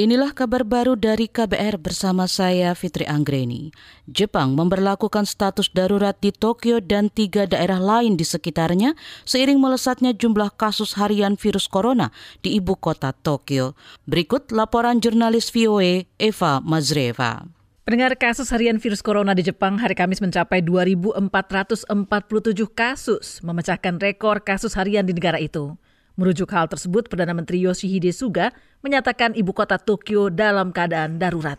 Inilah kabar baru dari KBR bersama saya Fitri Anggreni. Jepang memperlakukan status darurat di Tokyo dan tiga daerah lain di sekitarnya seiring melesatnya jumlah kasus harian virus corona di ibu kota Tokyo. Berikut laporan jurnalis VOA Eva Mazreva. Pendengar kasus harian virus corona di Jepang hari Kamis mencapai 2.447 kasus, memecahkan rekor kasus harian di negara itu. Merujuk hal tersebut, Perdana Menteri Yoshihide Suga menyatakan ibu kota Tokyo dalam keadaan darurat.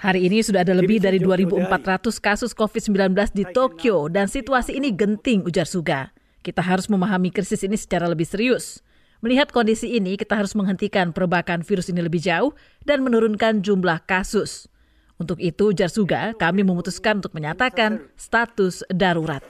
Hari ini sudah ada lebih dari 2.400 kasus COVID-19 di Tokyo dan situasi ini genting, ujar Suga. Kita harus memahami krisis ini secara lebih serius. Melihat kondisi ini, kita harus menghentikan perbakan virus ini lebih jauh dan menurunkan jumlah kasus. Untuk itu, Jarsuga, kami memutuskan untuk menyatakan status darurat.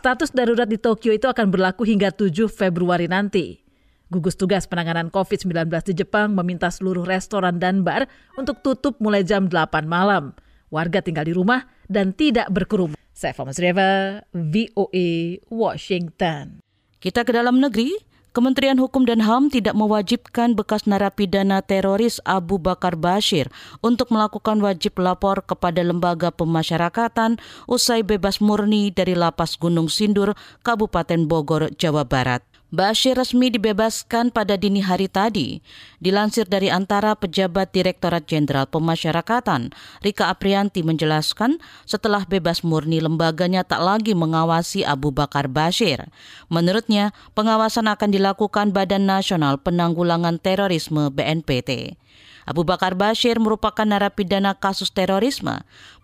Status darurat di Tokyo itu akan berlaku hingga 7 Februari nanti. Gugus Tugas Penanganan COVID-19 di Jepang meminta seluruh restoran dan bar untuk tutup mulai jam 8 malam. Warga tinggal di rumah dan tidak berkerumun. Saya Fama Reva, VOA, Washington. Kita ke dalam negeri. Kementerian Hukum dan HAM tidak mewajibkan bekas narapidana teroris Abu Bakar Bashir untuk melakukan wajib lapor kepada lembaga pemasyarakatan usai bebas murni dari lapas Gunung Sindur, Kabupaten Bogor, Jawa Barat. Bashir resmi dibebaskan pada dini hari tadi. Dilansir dari antara pejabat Direktorat Jenderal Pemasyarakatan, Rika Aprianti menjelaskan setelah bebas murni lembaganya tak lagi mengawasi Abu Bakar Bashir. Menurutnya, pengawasan akan dilakukan Badan Nasional Penanggulangan Terorisme BNPT. Abu Bakar Bashir merupakan narapidana kasus terorisme.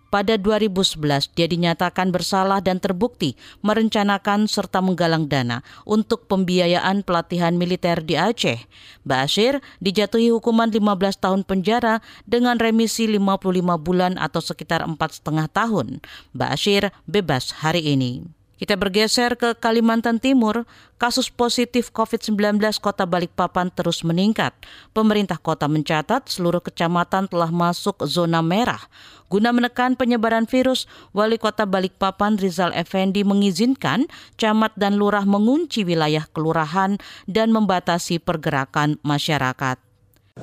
Pada 2011, dia dinyatakan bersalah dan terbukti merencanakan serta menggalang dana untuk pembiayaan pelatihan militer di Aceh. Bashir dijatuhi hukuman 15 tahun penjara dengan remisi 55 bulan atau sekitar empat setengah tahun. Bashir bebas hari ini. Kita bergeser ke Kalimantan Timur, kasus positif COVID-19 kota Balikpapan terus meningkat. Pemerintah kota mencatat seluruh kecamatan telah masuk zona merah. Guna menekan penyebaran virus, Wali Kota Balikpapan Rizal Effendi mengizinkan camat dan lurah mengunci wilayah kelurahan dan membatasi pergerakan masyarakat.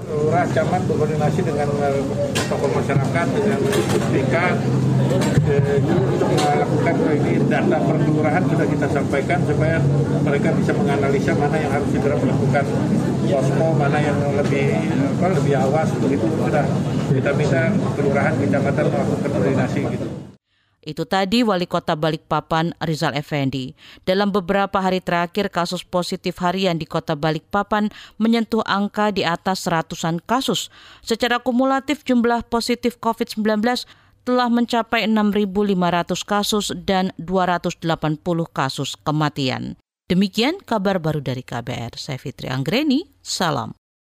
Lurah camat berkoordinasi dengan eh, tokoh masyarakat dengan BK eh, melakukan data perkelurahan sudah kita sampaikan supaya mereka bisa menganalisa mana yang harus segera melakukan posko, mana yang lebih apa, lebih awas begitu sudah kita minta kelurahan kecamatan melakukan koordinasi gitu. Itu tadi Wali Kota Balikpapan Rizal Effendi. Dalam beberapa hari terakhir kasus positif harian di Kota Balikpapan menyentuh angka di atas ratusan kasus. Secara kumulatif jumlah positif COVID-19 telah mencapai 6.500 kasus dan 280 kasus kematian. Demikian kabar baru dari KBR. Saya Fitri Anggreni, salam.